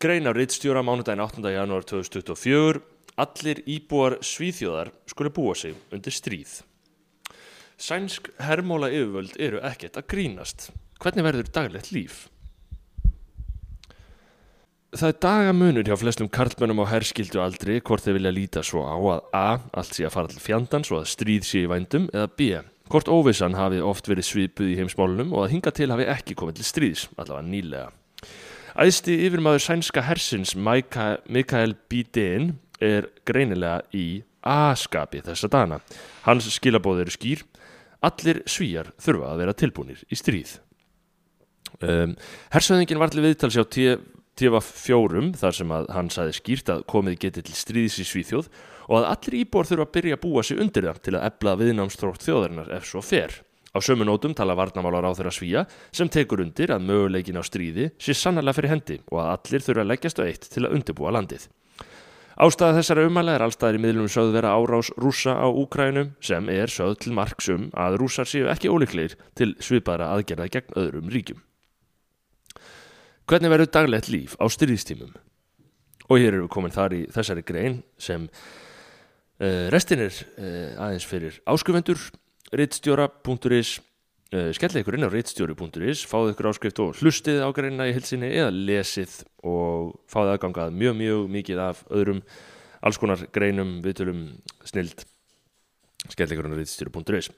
grein á rittstjóra mánudaginn 8. janúar 2024 Allir íbúar Svíþjóðar skuli búa sig undir stríð. Sænsk hermóla yfirvöld eru ekkert að grínast. Hvernig verður daglegt líf? Það er dagamunur hjá flestum karlmönnum á herskildu aldri hvort þeir vilja líta svo á að A. Allt sé að fara til fjandans og að stríð sé í vændum eða B. Hvort óvissan hafi oft verið svipuð í heimsmálunum og að hinga til hafi ekki komið til stríðs, allavega nýlega. Æðsti yfirmaður sænska hersins Mikael Bidén er greinilega í askapi þessa dana. Hans skilabóð eru skýr. Allir svíjar þurfa að vera tilbúinir í stríð. Um, Hersöðingin var til viðtals á TV4 þar sem að hann saði skýrt að komið getið til stríðis í Svíþjóð og að allir íbúar þurfa að byrja að búa sig undir það til að ebla viðnámstrókt þjóðarinnar ef svo fer. Á sömu nótum tala varnamálar á þeirra svíja sem tekur undir að möguleikin á stríði sé sannarlega fyrir hendi og að allir þurfa að leggjast á eitt til að undirbúa landið. Ástæða þessara umæla er allstaðir í miðlum sögð vera árás rúsa á Úkrænum sem er sögð til marksum að rúsar séu ekki ólíklegir til svipaðra aðgerða gegn öðrum ríkjum. Hvernig verður daglegt líf á styrðistímum? Og hér eru við komin þar í þessari grein sem uh, restin er uh, aðeins fyrir áskufendur, rittstjóra.is Uh, skellið ykkur inn á reitstjóri.is fáðu ykkur áskrift og hlustið á greinina í hilsinni eða lesið og fáðu aðgangað mjög mjög mikið af öðrum alls konar greinum, viðtölum, snild. Skellið ykkur inn á reitstjóri.is